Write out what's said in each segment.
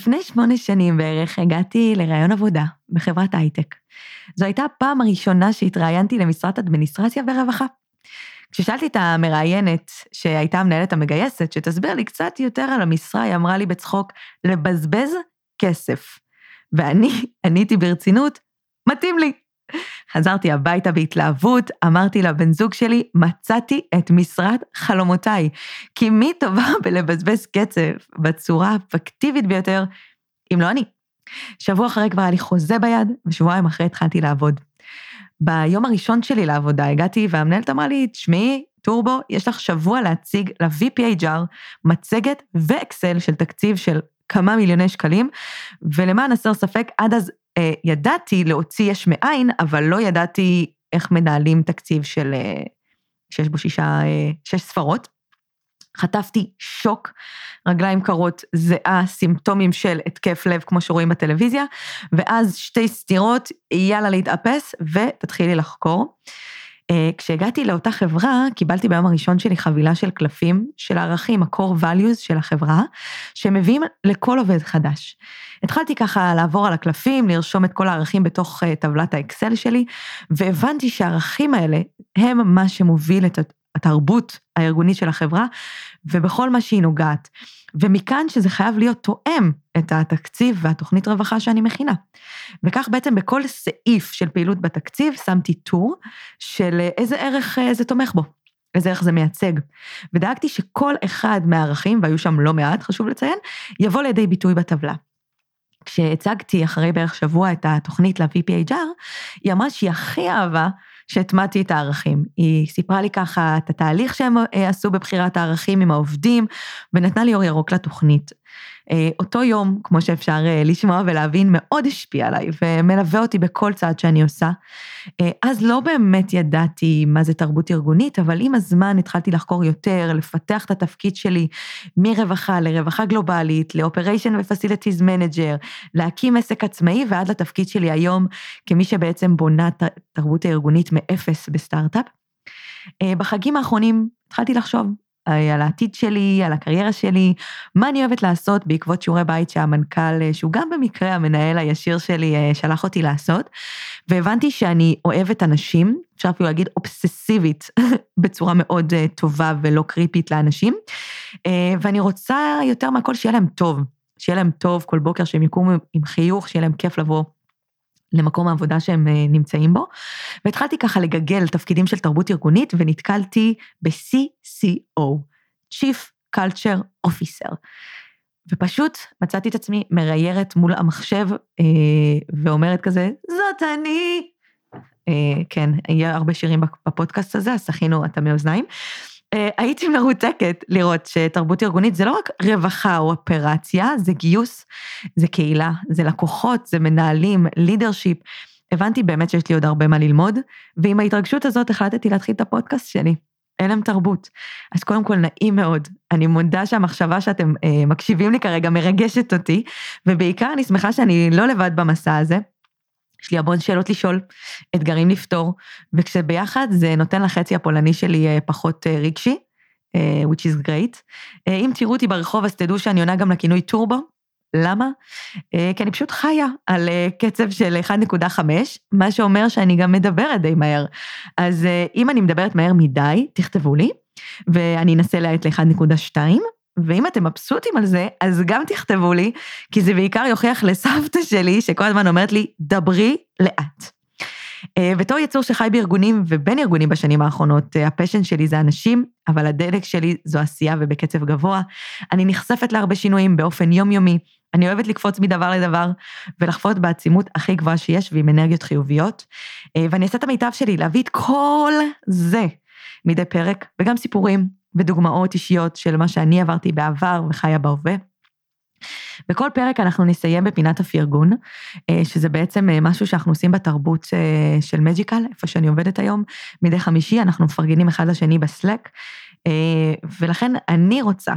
לפני שמונה שנים בערך הגעתי לראיון עבודה בחברת הייטק. זו הייתה הפעם הראשונה שהתראיינתי למשרת אדמיניסטרציה ורווחה. כששאלתי את המראיינת, שהייתה המנהלת המגייסת, שתסביר לי קצת יותר על המשרה, היא אמרה לי בצחוק, לבזבז כסף. ואני עניתי ברצינות, מתאים לי. חזרתי הביתה בהתלהבות, אמרתי לבן זוג שלי, מצאתי את משרת חלומותיי. כי מי טובה בלבזבז קצב בצורה האפקטיבית ביותר, אם לא אני. שבוע אחרי כבר היה לי חוזה ביד, ושבועיים אחרי התחלתי לעבוד. ביום הראשון שלי לעבודה הגעתי והמנהלת אמרה לי, תשמעי, טורבו, יש לך שבוע להציג ל-VPHR מצגת ואקסל של תקציב של כמה מיליוני שקלים, ולמען הסר ספק, עד אז ידעתי להוציא יש מאין, אבל לא ידעתי איך מנהלים תקציב של, אה, שיש בו שישה, אה, שש ספרות. חטפתי שוק, רגליים קרות, זיעה, סימפטומים של התקף לב, כמו שרואים בטלוויזיה, ואז שתי סטירות, יאללה להתאפס, ותתחילי לחקור. אה, כשהגעתי לאותה חברה, קיבלתי ביום הראשון שלי חבילה של קלפים, של הערכים, ה-core values של החברה, שמביאים לכל עובד חדש. התחלתי ככה לעבור על הקלפים, לרשום את כל הערכים בתוך אה, טבלת האקסל שלי, והבנתי שהערכים האלה הם מה שמוביל את התרבות הארגונית של החברה, ובכל מה שהיא נוגעת. ומכאן שזה חייב להיות תואם את התקציב והתוכנית רווחה שאני מכינה. וכך בעצם בכל סעיף של פעילות בתקציב שמתי טור של איזה ערך אה, זה תומך בו, איזה ערך זה מייצג. ודאגתי שכל אחד מהערכים, והיו שם לא מעט, חשוב לציין, יבוא לידי ביטוי בטבלה. כשהצגתי אחרי בערך שבוע את התוכנית ל-VPHR, היא אמרה שהיא הכי אהבה שהטמעתי את הערכים. היא סיפרה לי ככה את התהליך שהם אה, עשו בבחירת הערכים עם העובדים, ונתנה לי אור ירוק לתוכנית. אה, אותו יום, כמו שאפשר אה, לשמוע ולהבין, מאוד השפיע עליי ומלווה אותי בכל צעד שאני עושה. אה, אז לא באמת ידעתי מה זה תרבות ארגונית, אבל עם הזמן התחלתי לחקור יותר, לפתח את התפקיד שלי מרווחה לרווחה גלובלית, ל-Operation ו-Facilities Manager, להקים עסק עצמאי ועד לתפקיד שלי היום כמי שבעצם בונה את התרבות הארגונית מאפס בסטארט-אפ. בחגים האחרונים התחלתי לחשוב על העתיד שלי, על הקריירה שלי, מה אני אוהבת לעשות בעקבות שיעורי בית שהמנכ"ל, אה, שהוא גם במקרה המנהל הישיר שלי, אה, שלח אותי לעשות, והבנתי שאני אוהבת אנשים, אפשר אפילו להגיד אובססיבית, בצורה מאוד טובה ולא קריפית לאנשים, ואני רוצה יותר מהכל שיהיה להם טוב, שיהיה להם טוב כל בוקר, שהם יקומו עם חיוך, שיהיה להם כיף לבוא למקום העבודה שהם אה, נמצאים בו, והתחלתי ככה לגגל תפקידים של תרבות ארגונית, ונתקלתי ב-CCO, Chief Culture Officer. ופשוט מצאתי את עצמי מריירת מול המחשב אה, ואומרת כזה, זאת אני. אה, כן, יהיה הרבה שירים בפודקאסט הזה, אז תכינו את המאוזניים. אה, הייתי מרותקת לראות שתרבות ארגונית זה לא רק רווחה או אופרציה, זה גיוס, זה קהילה, זה לקוחות, זה מנהלים, לידרשיפ. הבנתי באמת שיש לי עוד הרבה מה ללמוד, ועם ההתרגשות הזאת החלטתי להתחיל את הפודקאסט שלי, הלם תרבות. אז קודם כל, נעים מאוד. אני מודה שהמחשבה שאתם אה, מקשיבים לי כרגע מרגשת אותי, ובעיקר אני שמחה שאני לא לבד במסע הזה. יש לי המון שאלות לשאול, אתגרים לפתור, וכשביחד זה נותן לחצי הפולני שלי אה, פחות אה, רגשי, אה, which is great. אם תראו אותי ברחוב אז תדעו שאני עונה גם לכינוי טורבו. למה? כי אני פשוט חיה על קצב של 1.5, מה שאומר שאני גם מדברת די מהר. אז אם אני מדברת מהר מדי, תכתבו לי, ואני אנסה להאט ל-1.2, ואם אתם מבסוטים על זה, אז גם תכתבו לי, כי זה בעיקר יוכיח לסבתא שלי, שכל הזמן אומרת לי, דברי לאט. אה, בתור יצור שחי בארגונים ובין ארגונים בשנים האחרונות, אה, הפשן שלי זה אנשים, אבל הדלק שלי זו עשייה ובקצב גבוה. אני נחשפת להרבה שינויים באופן יומיומי. אני אוהבת לקפוץ מדבר לדבר ולחפות בעצימות הכי גבוהה שיש ועם אנרגיות חיוביות. אה, ואני אעשה את המיטב שלי להביא את כל זה מדי פרק, וגם סיפורים ודוגמאות אישיות של מה שאני עברתי בעבר וחיה בהווה. בכל פרק אנחנו נסיים בפינת הפרגון, אה, שזה בעצם אה, משהו שאנחנו עושים בתרבות אה, של מג'יקל, איפה שאני עובדת היום. מדי חמישי אנחנו מפרגנים אחד לשני בסלק, ולכן אני רוצה,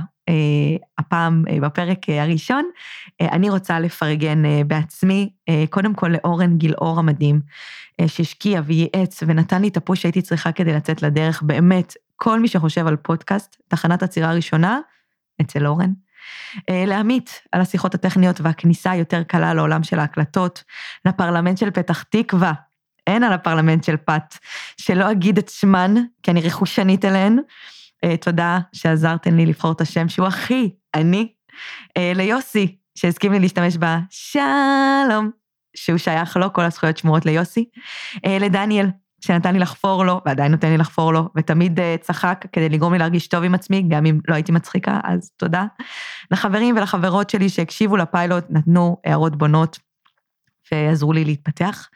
הפעם בפרק הראשון, אני רוצה לפרגן בעצמי, קודם כל לאורן גילאור המדהים, שהשקיע וייעץ ונתן לי את הפוש שהייתי צריכה כדי לצאת לדרך, באמת כל מי שחושב על פודקאסט, תחנת עצירה ראשונה, אצל אורן. אה, לעמית על השיחות הטכניות והכניסה היותר קלה לעולם של ההקלטות, לפרלמנט של פתח תקווה, אין על הפרלמנט של פת, שלא אגיד את שמן, כי אני רכושנית אליהן. אה, תודה שעזרתם לי לבחור את השם שהוא הכי אני. אה, ליוסי, שהסכים לי להשתמש בשלום, שהוא שייך לו, כל הזכויות שמורות ליוסי. לדניאל, שנתן לי לחפור לו, ועדיין נותן לי לחפור לו, ותמיד uh, צחק כדי לגרום לי להרגיש טוב עם עצמי, גם אם לא הייתי מצחיקה, אז תודה. לחברים ולחברות שלי שהקשיבו לפיילוט, נתנו הערות בונות, ועזרו לי להתפתח.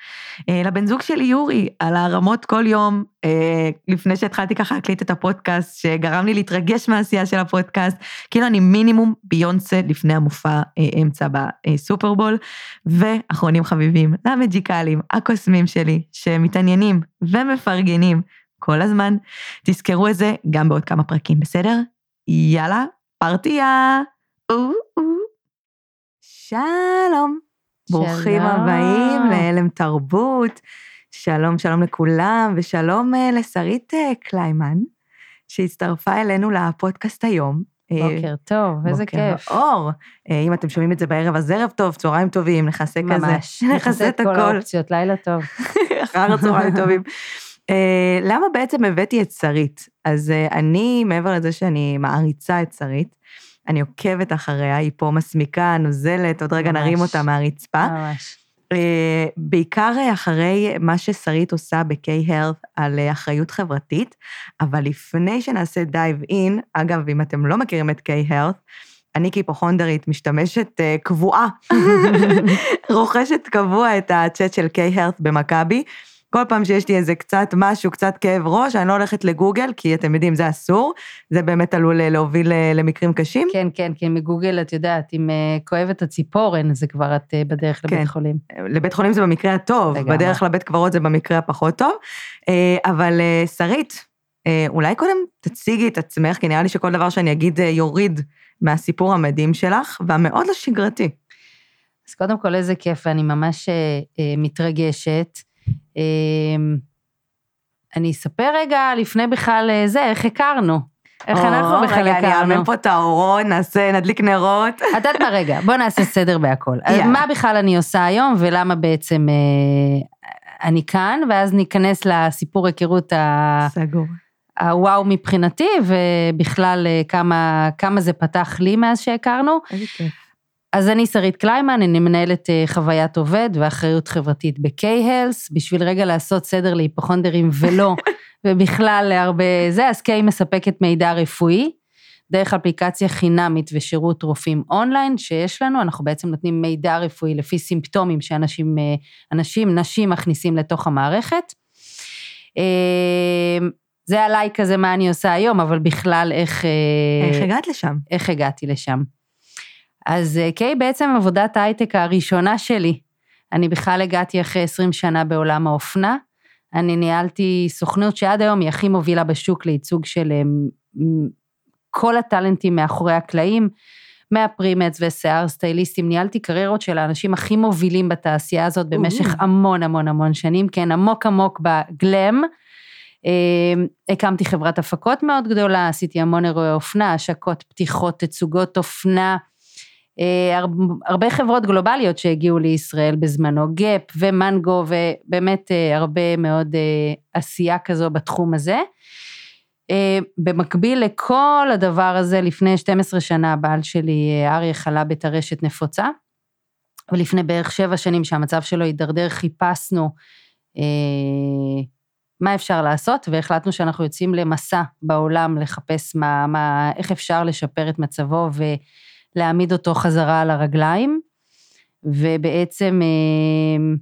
אה, לבן זוג שלי יורי, על הרמות כל יום, אה, לפני שהתחלתי ככה להקליט את הפודקאסט, שגרם לי להתרגש מהעשייה של הפודקאסט, כאילו אני מינימום ביונסה לפני המופע אה, אמצע בסופרבול, ואחרונים חביבים, למג'יקלים, הקוסמים שלי, שמתעניינים ומפרגנים כל הזמן. תזכרו את זה גם בעוד כמה פרקים, בסדר? יאללה, פרטייה! שלום. ברוכים. הבאים להלם תרבות. שלום, שלום לכולם, ושלום uh, לשרית uh, קליימן, שהצטרפה אלינו לפודקאסט היום. אה, בוקר טוב, איזה בוקר כיף. בוקר אור. אם אתם שומעים את זה בערב, אז ערב טוב, צהריים טובים, נכסה כזה. ממש, נכסה את כל האופציות, לילה טוב. אחר הצהריים טובים. Uh, למה בעצם הבאתי את שרית? אז uh, אני, מעבר לזה שאני מעריצה את שרית, אני עוקבת אחריה, היא פה מסמיקה, נוזלת, עוד רגע ממש, נרים אותה מהרצפה. ממש. Uh, בעיקר אחרי מה ששרית עושה ב-K-Health על uh, אחריות חברתית, אבל לפני שנעשה דייב אין, אגב, אם אתם לא מכירים את K-Health, אני כהיפוכונדרית משתמשת uh, קבועה, רוכשת קבוע את הצ'אט של K-Health במכבי. כל פעם שיש לי איזה קצת משהו, קצת כאב ראש, אני לא הולכת לגוגל, כי אתם יודעים, זה אסור, זה באמת עלול אה, להוביל אה, למקרים קשים. כן, כן, כי מגוגל, את יודעת, אם אה, כואבת הציפורן, זה כבר את בדרך לבית כן. חולים. לבית חולים זה במקרה הטוב, לגמרי. בדרך לבית קברות זה במקרה הפחות טוב. אבל שרית, אולי קודם תציגי את עצמך, כי נראה לי שכל דבר שאני אגיד יוריד מהסיפור המדהים שלך, והמאוד לא שגרתי. אז קודם כל, איזה כיף, ואני ממש מתרגשת. אמ, אני אספר רגע לפני בכלל אה, זה, איך הכרנו. איך אנחנו בכלל הכרנו. רגע, אני אעמם פה את האורון, נעשה, נדליק נרות. את יודעת מה, רגע, בוא נעשה סדר בהכל. אז מה בכלל אני עושה היום, ולמה בעצם אה, אני כאן, ואז ניכנס לסיפור היכרות ה... סגור. הוואו מבחינתי, ובכלל אה, כמה, כמה זה פתח לי מאז שהכרנו. איזה כיף. אז אני שרית קליימן, אני מנהלת אה, חוויית עובד ואחריות חברתית ב-K-Health, בשביל רגע לעשות סדר להיפוכונדרים ולא, ובכלל להרבה זה, אז K מספקת מידע רפואי, דרך אפליקציה חינמית ושירות רופאים אונליין שיש לנו, אנחנו בעצם נותנים מידע רפואי לפי סימפטומים שאנשים, אה, אנשים, נשים מכניסים לתוך המערכת. אה, זה עליי כזה מה אני עושה היום, אבל בכלל איך... איך הגעת לשם? איך הגעתי לשם. אז אה, קיי בעצם עבודת ההייטק הראשונה שלי. אני בכלל הגעתי אחרי 20 שנה בעולם האופנה. אני ניהלתי סוכנות שעד היום היא הכי מובילה בשוק לייצוג של אה, כל הטאלנטים מאחורי הקלעים, מהפרימץ ושיער סטייליסטים, ניהלתי קריירות של האנשים הכי מובילים בתעשייה הזאת במשך המון המון המון שנים, כן, עמוק עמוק בגלם. אה, הקמתי חברת הפקות מאוד גדולה, עשיתי המון אירועי אופנה, השקות, פתיחות, תצוגות אופנה. אה, הרבה חברות גלובליות שהגיעו לישראל בזמנו, גאפ ומנגו ובאמת אה, הרבה מאוד אה, עשייה כזו בתחום הזה. במקביל לכל הדבר הזה, לפני 12 שנה הבעל שלי, אריה, חלה בטרשת נפוצה, ולפני בערך שבע שנים שהמצב שלו הידרדר, חיפשנו מה אפשר לעשות, והחלטנו שאנחנו יוצאים למסע בעולם לחפש מה, מה, איך אפשר לשפר את מצבו ו... להעמיד אותו חזרה על הרגליים, ובעצם אה,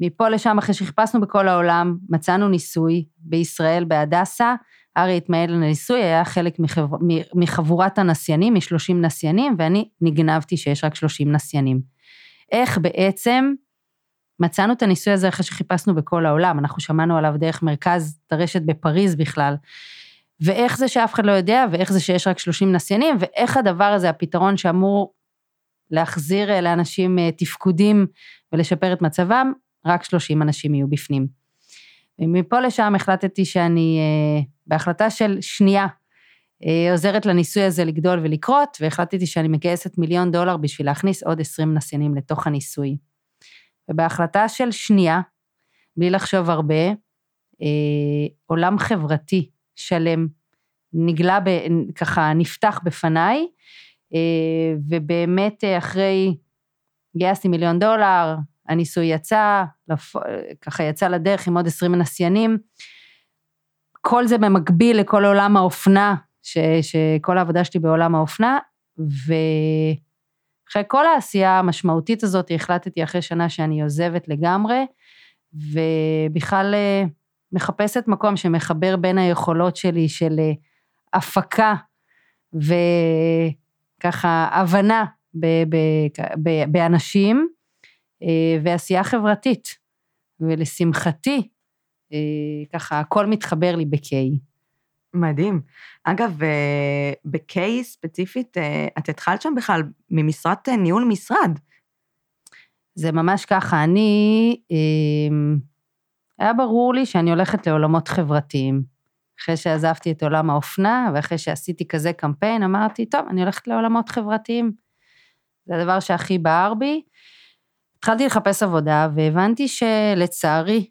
מפה לשם, אחרי שחיפשנו בכל העולם, מצאנו ניסוי בישראל, בהדסה, ארי התמעל לניסוי, היה חלק מחבר, מחבורת הנסיינים, מ-30 נסיינים, ואני נגנבתי שיש רק 30 נסיינים. איך בעצם מצאנו את הניסוי הזה אחרי שחיפשנו בכל העולם, אנחנו שמענו עליו דרך מרכז טרשת בפריז בכלל, ואיך זה שאף אחד לא יודע, ואיך זה שיש רק 30 נסיינים, ואיך הדבר הזה, הפתרון שאמור להחזיר אה, לאנשים אה, תפקודים ולשפר את מצבם, רק 30 אנשים יהיו בפנים. ומפה לשם החלטתי שאני, אה, בהחלטה של שנייה, עוזרת לניסוי הזה לגדול ולקרות, והחלטתי שאני מגייסת מיליון דולר בשביל להכניס עוד 20 נסיינים לתוך הניסוי. ובהחלטה של שנייה, בלי לחשוב הרבה, עולם חברתי שלם נגלה, ב, ככה נפתח בפניי, אה, ובאמת אה, אחרי, גייסתי מיליון דולר, הניסוי יצא, לפ... ככה יצא לדרך עם עוד 20 נסיינים. כל זה במקביל לכל עולם האופנה, ש, שכל העבודה שלי בעולם האופנה, ואחרי כל העשייה המשמעותית הזאת, החלטתי אחרי שנה שאני עוזבת לגמרי, ובכלל אה, מחפשת מקום שמחבר בין היכולות שלי של אה, הפקה וככה הבנה ב, ב, ב, באנשים אה, ועשייה חברתית. ולשמחתי, ככה הכל מתחבר לי ב-K. מדהים. אגב, ב-K ספציפית, את התחלת שם בכלל ממשרת ניהול משרד. זה ממש ככה, אני, היה ברור לי שאני הולכת לעולמות חברתיים. אחרי שעזבתי את עולם האופנה, ואחרי שעשיתי כזה קמפיין, אמרתי, טוב, אני הולכת לעולמות חברתיים. זה הדבר שהכי בער בי. התחלתי לחפש עבודה, והבנתי שלצערי,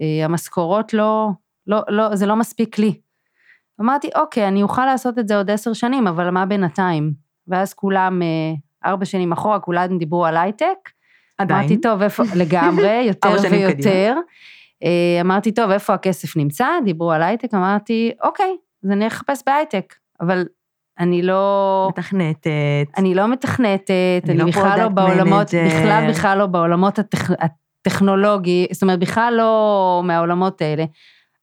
אה, המשכורות לא, לא, לא, זה לא מספיק לי. אמרתי, אוקיי, אני אוכל לעשות את זה עוד עשר שנים, אבל מה בינתיים? ואז כולם, אה, ארבע שנים אחורה, כולם דיברו על הייטק, עדיין. אמרתי, טוב, איפה, לגמרי, יותר ויותר. אה, אמרתי, טוב, איפה הכסף נמצא? דיברו על הייטק, אמרתי, אוקיי, אז אני אחפש בהייטק, אבל אני לא... מתכנתת. אני לא מתכנתת, אני, אני לא בכלל לא בעולמות, בכלל בכלל לא בעולמות הטכ... הטכנולוגי, זאת אומרת, בכלל לא מהעולמות האלה.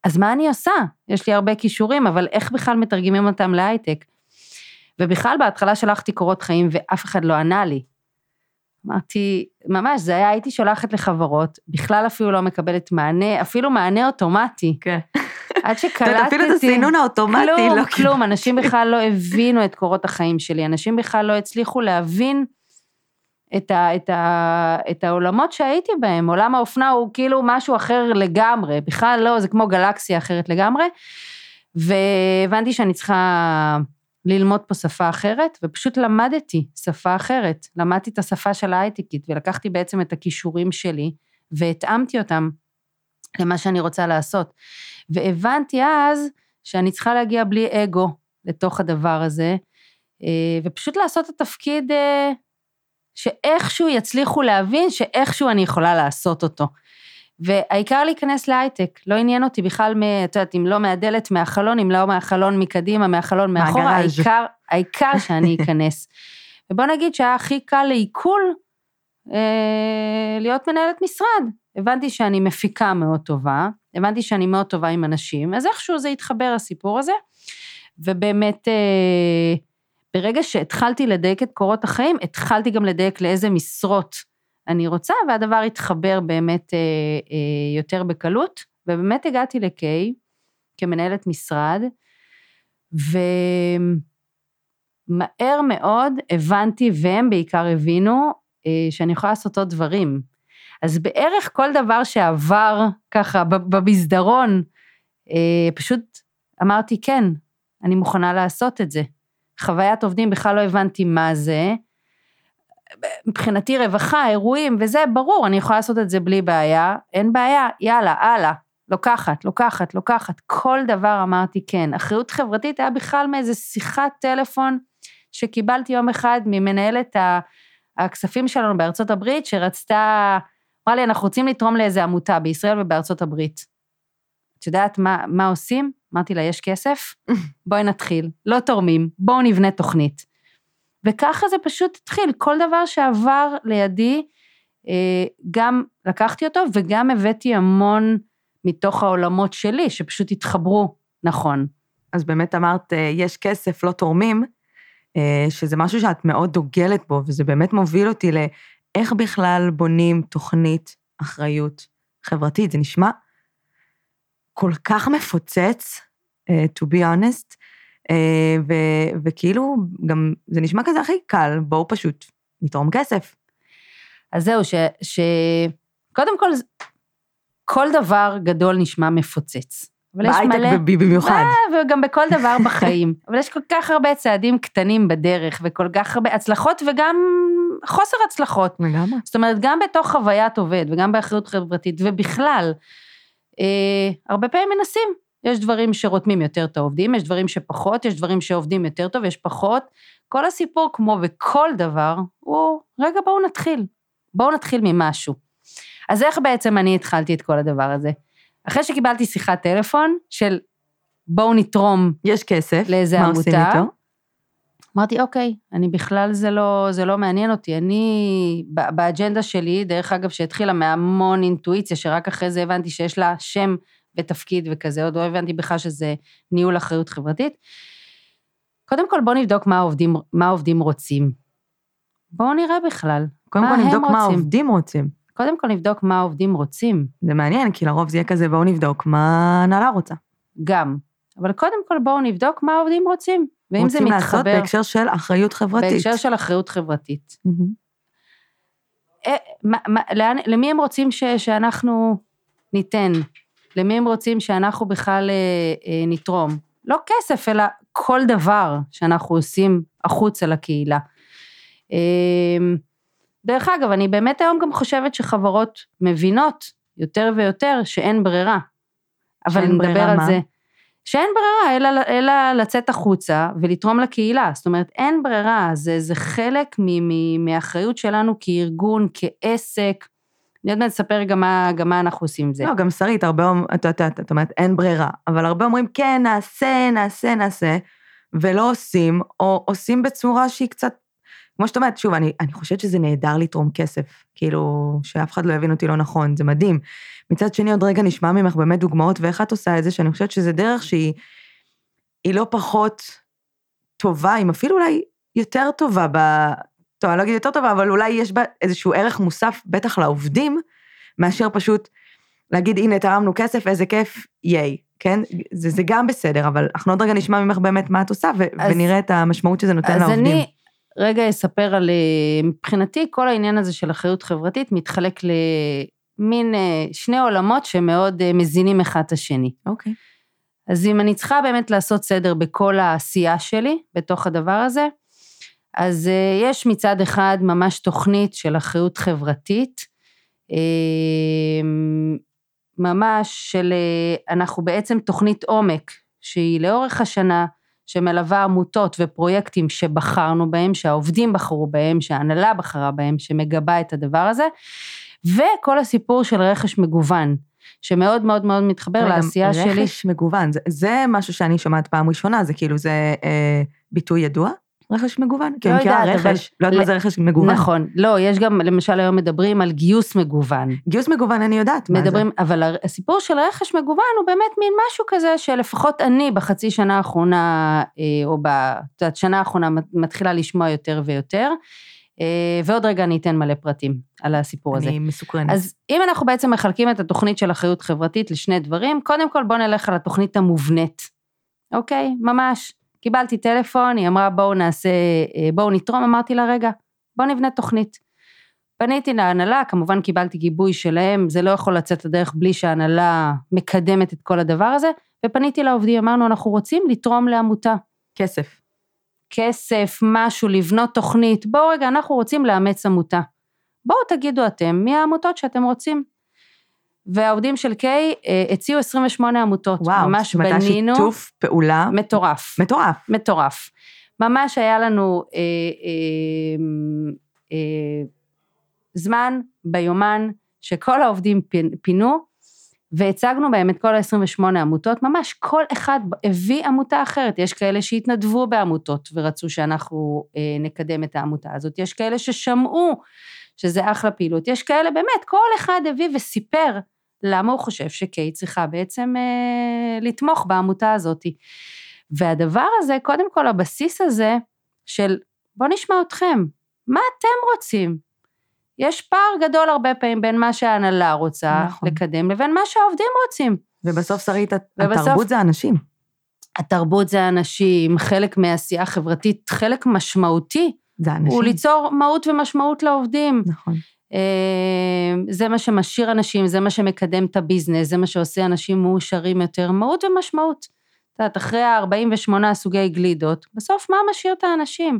אז מה אני עושה? יש לי הרבה כישורים, אבל איך בכלל מתרגמים אותם להייטק? ובכלל בהתחלה שלחתי קורות חיים ואף אחד לא ענה לי. אמרתי, ממש, זה היה, הייתי שולחת לחברות, בכלל אפילו לא מקבלת מענה, אפילו מענה אוטומטי. כן. עד שקלטתי... אפילו את הסינון האוטומטי לא. כלום, כלום, אנשים בכלל לא הבינו את קורות החיים שלי, אנשים בכלל לא הצליחו להבין את, ה, את, ה, את העולמות שהייתי בהם. עולם האופנה הוא כאילו משהו אחר לגמרי, בכלל לא, זה כמו גלקסיה אחרת לגמרי. והבנתי שאני צריכה ללמוד פה שפה אחרת, ופשוט למדתי שפה אחרת. למדתי את השפה של ההייטקית, ולקחתי בעצם את הכישורים שלי, והתאמתי אותם למה שאני רוצה לעשות. והבנתי אז שאני צריכה להגיע בלי אגו לתוך הדבר הזה, אה, ופשוט לעשות את התפקיד אה, שאיכשהו יצליחו להבין שאיכשהו אני יכולה לעשות אותו. והעיקר להיכנס להייטק, לא עניין אותי בכלל, את יודעת, אם לא מהדלת, מהחלון, אם לא מהחלון מקדימה, מהחלון מאחורה, העיקר, העיקר שאני אכנס. ובוא נגיד שהיה הכי קל לעיכול אה, להיות מנהלת משרד. הבנתי שאני מפיקה מאוד טובה, הבנתי שאני מאוד טובה עם אנשים, אז איכשהו זה התחבר הסיפור הזה, ובאמת, אה, ברגע שהתחלתי לדייק את קורות החיים, התחלתי גם לדייק לאיזה משרות אני רוצה, והדבר התחבר באמת אה, אה, יותר בקלות, ובאמת הגעתי ל-K כמנהלת משרד, ומהר מאוד הבנתי, והם בעיקר הבינו, אה, שאני יכולה לעשות עוד דברים. אז בערך כל דבר שעבר ככה במסדרון, אה, פשוט אמרתי, כן, אני מוכנה לעשות את זה. חוויית עובדים בכלל לא הבנתי מה זה, מבחינתי רווחה, אירועים וזה, ברור, אני יכולה לעשות את זה בלי בעיה, אין בעיה, יאללה, הלאה, לוקחת, לוקחת, לוקחת, כל דבר אמרתי כן. אחריות חברתית היה בכלל מאיזה שיחת טלפון שקיבלתי יום אחד ממנהלת הכספים שלנו בארצות הברית, שרצתה, אמרה לי, אנחנו רוצים לתרום לאיזה עמותה בישראל ובארצות הברית. את יודעת מה, מה עושים? אמרתי לה, יש כסף? בואי נתחיל. לא תורמים, בואו נבנה תוכנית. וככה זה פשוט התחיל, כל דבר שעבר לידי, אה, גם לקחתי אותו וגם הבאתי המון מתוך העולמות שלי, שפשוט התחברו נכון. אז באמת אמרת, אה, יש כסף, לא תורמים, אה, שזה משהו שאת מאוד דוגלת בו, וזה באמת מוביל אותי לאיך בכלל בונים תוכנית אחריות חברתית. זה נשמע כל כך מפוצץ, to be honest, ו- וכאילו, גם זה נשמע כזה הכי קל, בואו פשוט נתרום כסף. אז זהו, ש... ש... קודם כל, כל דבר גדול נשמע מפוצץ, אבל יש בהייטק מלא... ב- במיוחד. אה, וגם בכל דבר בחיים. אבל יש כל כך הרבה צעדים קטנים בדרך, וכל כך הרבה הצלחות וגם חוסר הצלחות. לגמרי. זאת אומרת, גם בתוך חוויית עובד וגם באחריות חברתית, ובכלל, אה, הרבה פעמים מנסים. יש דברים שרותמים יותר את העובדים, יש דברים שפחות, יש דברים שעובדים יותר טוב, יש פחות. כל הסיפור, כמו בכל דבר, הוא, רגע, בואו נתחיל. בואו נתחיל ממשהו. אז איך בעצם אני התחלתי את כל הדבר הזה? אחרי שקיבלתי שיחת טלפון של בואו נתרום יש כסף, לאיזה מה עמותה. עושים איתו? אמרתי, אוקיי, אני בכלל, זה לא, זה לא מעניין אותי. אני, באג'נדה שלי, דרך אגב, שהתחילה מהמון אינטואיציה, שרק אחרי זה הבנתי שיש לה שם ותפקיד וכזה, עוד לא הבנתי בכלל שזה ניהול אחריות חברתית. קודם כל, בואו נבדוק מה העובדים, מה העובדים רוצים. בואו נראה בכלל. קודם מה כל נבדוק מה רוצים? העובדים רוצים. קודם כל נבדוק מה העובדים רוצים, זה מעניין, כי לרוב זה יהיה כזה, בואו נבדוק מה ההנהלה רוצה. גם. אבל קודם כל בואו נבדוק מה העובדים רוצים. ואם זה רוצים לעשות מתחבר, בהקשר של אחריות חברתית. בהקשר של אחריות חברתית. מהמם. אה, מה, מה, לאן, למי הם רוצים ש, שאנחנו ניתן? למי הם רוצים שאנחנו בכלל אה, אה, נתרום? לא כסף, אלא כל דבר שאנחנו עושים החוצה לקהילה. אה, דרך אגב, אני באמת היום גם חושבת שחברות מבינות יותר ויותר שאין ברירה. אבל נדבר ברירה על מה? זה. שאין ברירה, אלא, אלא לצאת החוצה ולתרום לקהילה. זאת אומרת, אין ברירה, זה, זה חלק מ, מ, מהאחריות שלנו כארגון, כעסק. אני עוד מעט אספר גם מה, גם מה אנחנו עושים עם זה. לא, גם שרית, הרבה אומרים, את יודעת, את אומרת, אין ברירה, אבל הרבה אומרים, כן, נעשה, נעשה, נעשה, ולא עושים, או עושים בצורה שהיא קצת, כמו שאת אומרת, שוב, אני, אני חושבת שזה נהדר לתרום כסף, כאילו, שאף אחד לא יבין אותי לא נכון, זה מדהים. מצד שני, עוד רגע נשמע ממך באמת דוגמאות ואיך את עושה את זה, שאני חושבת שזה דרך שהיא היא לא פחות טובה, אם אפילו אולי יותר טובה ב... טוב, אני לא אגיד יותר טובה, אבל אולי יש בה איזשהו ערך מוסף, בטח לעובדים, מאשר פשוט להגיד, הנה, תרמנו כסף, איזה כיף, ייי, כן? זה, זה גם בסדר, אבל אנחנו עוד רגע נשמע ממך באמת מה את עושה, ו- אז- ונראה את המשמעות שזה נותן אז לעובדים. אני רגע אספר על, אה, מבחינתי, כל העניין הזה של אחריות חברתית מתחלק למין אה, שני עולמות שמאוד אה, מזינים אחד את השני. אוקיי. אז אם אני צריכה באמת לעשות סדר בכל העשייה שלי, בתוך הדבר הזה, אז אה, יש מצד אחד ממש תוכנית של אחריות חברתית, אה, ממש של, אה, אנחנו בעצם תוכנית עומק, שהיא לאורך השנה, שמלווה עמותות ופרויקטים שבחרנו בהם, שהעובדים בחרו בהם, שההנהלה בחרה בהם, שמגבה את הדבר הזה, וכל הסיפור של רכש מגוון, שמאוד מאוד מאוד מתחבר לעשייה שלי. רכש מגוון, זה, זה משהו שאני שומעת פעם ראשונה, זה כאילו, זה אה, ביטוי ידוע? רכש מגוון? כי לא אני מכירה יודעת, אבל- רכש, לא יודעת מה זה רכש מגוון. נכון, לא, יש גם, למשל היום מדברים על גיוס מגוון. גיוס מגוון אני יודעת מה זה. מדברים, אבל הר- הסיפור של רכש מגוון הוא באמת מין משהו כזה שלפחות אני בחצי שנה האחרונה, אה, או בשנה האחרונה מתחילה לשמוע יותר ויותר, אה, ועוד רגע אני אתן מלא פרטים על הסיפור הזה. אני מסוקרנת. אז אם אנחנו בעצם מחלקים את התוכנית של אחריות חברתית לשני דברים, קודם כל בואו נלך על התוכנית המובנית, אוקיי? ממש. קיבלתי טלפון, היא אמרה בואו נעשה, אה, בואו נתרום, אמרתי לה רגע, בואו נבנה תוכנית. פניתי להנהלה, כמובן קיבלתי גיבוי שלהם, זה לא יכול לצאת לדרך בלי שההנהלה מקדמת את כל הדבר הזה, ופניתי לעובדים, אמרנו, אנחנו רוצים לתרום לעמותה. כסף. כסף, משהו, לבנות תוכנית, בואו רגע, אנחנו רוצים לאמץ עמותה. בואו תגידו אתם, מי העמותות שאתם רוצים. והעובדים של קיי אה, הציעו 28 עמותות. וואו, ממש זאת אומרת, היה בנינו, שיתוף פעולה מטורף. מטורף. מטורף. ממש היה לנו אה, אה, אה, זמן ביומן שכל העובדים פינו, והצגנו בהם את כל ה-28 עמותות, ממש כל אחד הביא עמותה אחרת. יש כאלה שהתנדבו בעמותות ורצו שאנחנו אה, נקדם את העמותה הזאת, יש כאלה ששמעו שזה אחלה פעילות, יש כאלה באמת, כל אחד הביא וסיפר למה הוא חושב שקיי צריכה בעצם אה, לתמוך בעמותה הזאת. והדבר הזה, קודם כל הבסיס הזה של בוא נשמע אתכם, מה אתם רוצים? יש פער גדול הרבה פעמים בין מה שההנהלה רוצה נכון. לקדם לבין מה שהעובדים רוצים. ובסוף, שרית, ובסוף- התרבות זה אנשים. התרבות זה אנשים, חלק מעשייה חברתית, חלק משמעותי, זה אנשים. הוא ליצור מהות ומשמעות לעובדים. נכון. אה, זה מה שמשאיר אנשים, זה מה שמקדם את הביזנס, זה מה שעושה אנשים מאושרים יותר, מהות ומשמעות. את יודעת, אחרי ה-48 סוגי גלידות, בסוף מה משאיר את האנשים?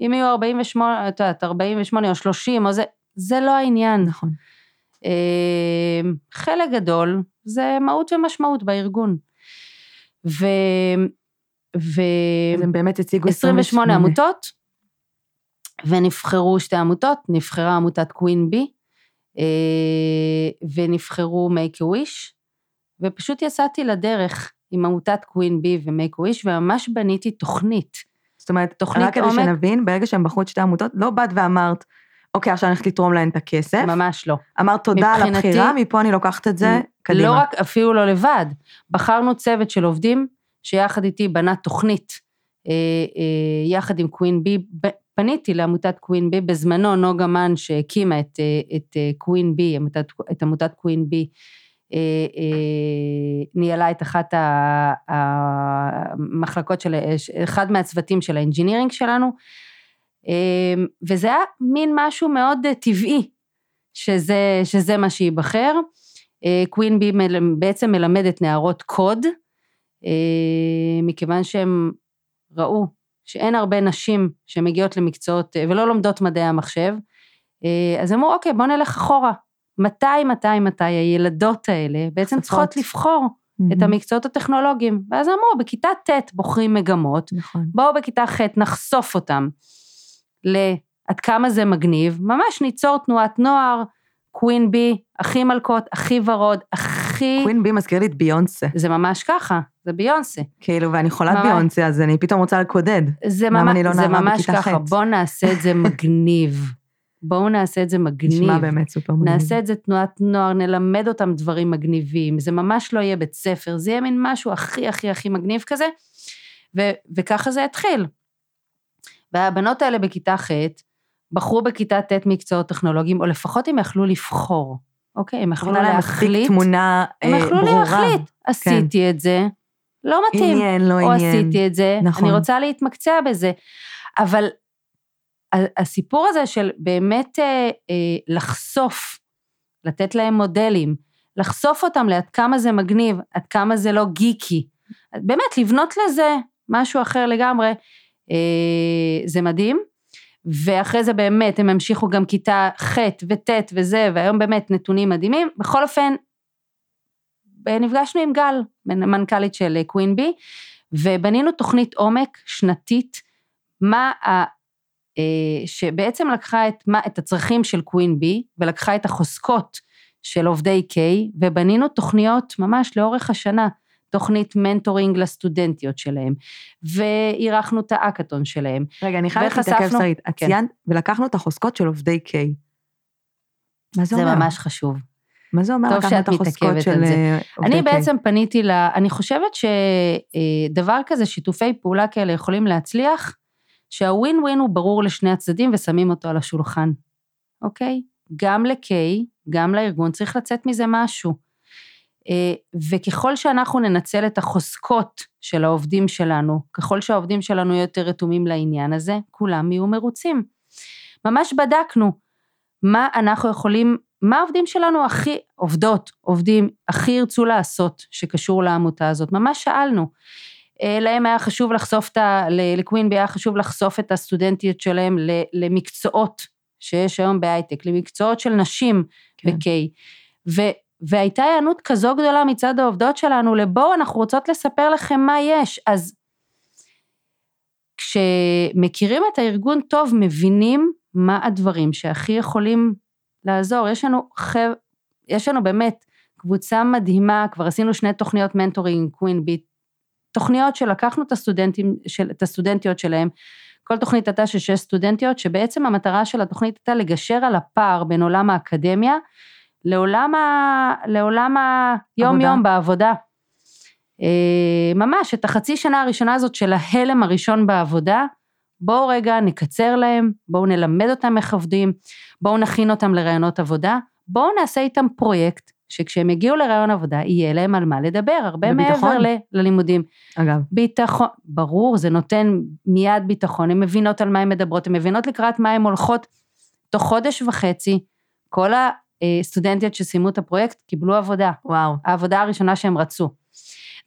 אם יהיו 48, את יודעת, 48 או 30 או זה, זה לא העניין. נכון. אה, חלק גדול זה מהות ומשמעות בארגון. ו... ו... אז הם באמת הציגו 28 עמותות, ונבחרו שתי עמותות, נבחרה עמותת קווין בי, אה, ונבחרו make a wish, ופשוט יצאתי לדרך עם עמותת קווין בי ומייק וויש, וממש בניתי תוכנית. זאת אומרת, תוכנית רק כדי. שנבין, ברגע שהם בחרו את שתי עמותות, לא באת ואמרת, אוקיי, עכשיו אני הולכת לתרום להן את הכסף. ממש לא. אמרת תודה על הבחירה, מפה אני לוקחת את זה קדימה. לא רק, אפילו לא לבד. בחרנו צוות של עובדים, שיחד איתי בנה תוכנית, אה, אה, יחד עם קווין בי, פניתי לעמותת קווין בי, בזמנו נוגה מן שהקימה את, אה, את אה, קווין בי, עמותת, את עמותת קווין בי, אה, ניהלה את אחת המחלקות של, אחד מהצוותים של ה engineering שלנו, וזה היה מין משהו מאוד טבעי, שזה, שזה מה שייבחר. קווין בי בעצם מלמדת נערות קוד, מכיוון שהם ראו שאין הרבה נשים שמגיעות למקצועות אה, ולא לומדות מדעי המחשב, אה, אז אמרו, אוקיי, בואו נלך אחורה. מתי, מתי, מתי הילדות האלה בעצם. צריכות לבחור את מהמם. המקצועות הטכנולוגיים? ואז אמרו, בכיתה ט' בוחרים מגמות, נכון. בואו בכיתה ח' נחשוף אותם לעד כמה זה מגניב, ממש ניצור תנועת נוער, קווין בי, הכי מלכות, הכי ורוד, הכי... קווין בי מזכיר לי את ביונסה. זה ממש ככה, זה ביונסה. כאילו, ואני חולת ממש. ביונסה, אז אני פתאום רוצה לקודד. זה, למה ממש, אני לא זה ממש ככה, ח'? בואו נעשה את זה מגניב. בואו נעשה את זה מגניב. נשמע באמת סופר מגניב. נעשה את זה תנועת נוער, נלמד אותם דברים מגניבים, זה ממש לא יהיה בית ספר, זה יהיה מין משהו הכי הכי הכי מגניב כזה, ו- וככה זה התחיל. והבנות האלה בכיתה ח' בחרו בכיתה ט' מקצועות טכנולוגיים, או לפחות הם יכלו לבחור, אוקיי? הם יכלו להחליט, תמונה הם אה, יכלו ברורה. להחליט, עשיתי את זה, לא מתאים, עניין, לא או עניין. עשיתי את זה, נכון. אני רוצה להתמקצע בזה. אבל הסיפור הזה של באמת אה, אה, לחשוף, לתת להם מודלים, לחשוף אותם לעד כמה זה מגניב, עד כמה זה לא גיקי, באמת לבנות לזה משהו אחר לגמרי, אה, זה מדהים. ואחרי זה באמת הם המשיכו גם כיתה ח' וט' וזה, והיום באמת נתונים מדהימים. בכל אופן, נפגשנו עם גל, מנכ"לית של קווין בי, ובנינו תוכנית עומק שנתית, מה ה... אה, שבעצם לקחה את, מה, את הצרכים של קווין בי, ולקחה את החוזקות של עובדי קיי, ובנינו תוכניות ממש לאורך השנה, תוכנית mentoring לסטודנטיות שלהם, ואירחנו את האקתון שלהם. רגע, אני חייבת להתעכב שרית. את כן. ציינת, ולקחנו את החוזקות של עובדי קיי. מה זה זה אומר? ממש חשוב. מה זה אומר לקחת את החוזקות של זה. אה, עובדי קיי? אני בעצם פניתי ל... אני חושבת שדבר כזה, שיתופי פעולה כאלה יכולים להצליח, שהווין ווין הוא ברור לשני הצדדים ושמים אותו על השולחן, אוקיי? גם לקיי, גם לארגון, צריך לצאת מזה משהו. אה, וככל שאנחנו ננצל את החוזקות של העובדים שלנו, ככל שהעובדים שלנו יהיו יותר רתומים לעניין הזה, כולם יהיו מרוצים. ממש בדקנו מה אנחנו יכולים, מה העובדים שלנו הכי, עובדות, עובדים, הכי ירצו לעשות שקשור לעמותה הזאת. ממש שאלנו. אה, להם היה חשוב לחשוף את ה... לקווינבי היה חשוב לחשוף את הסטודנטיות שלהם למקצועות שיש היום בהייטק, למקצועות של נשים כן. בקיי. ו- והייתה היענות כזו גדולה מצד העובדות שלנו לבואו, אנחנו רוצות לספר לכם מה יש. אז כשמכירים את הארגון טוב, מבינים מה הדברים שהכי יכולים לעזור. יש לנו, חב... יש לנו באמת קבוצה מדהימה, כבר עשינו שני תוכניות מנטורינג קווין ביט, תוכניות שלקחנו את הסטודנטים, של, את הסטודנטיות שלהם, כל תוכנית הייתה של שש סטודנטיות, שבעצם המטרה של התוכנית הייתה לגשר על הפער בין עולם האקדמיה לעולם, ה... לעולם היום-יום בעבודה. אה, ממש, את החצי שנה הראשונה הזאת של ההלם הראשון בעבודה, בואו רגע נקצר להם, בואו נלמד אותם איך עובדים, בואו נכין אותם לרעיונות עבודה, בואו נעשה איתם פרויקט, שכשהם יגיעו לרעיון עבודה, יהיה להם על מה לדבר, הרבה בביטחון. מעבר ל- ללימודים. אגב, ביטחון, ברור, זה נותן מיד ביטחון, הן מבינות על מה הן מדברות, הן מבינות לקראת מה הן הולכות. תוך חודש וחצי, כל הסטודנטיות שסיימו את הפרויקט קיבלו עבודה, וואו, העבודה הראשונה שהם רצו.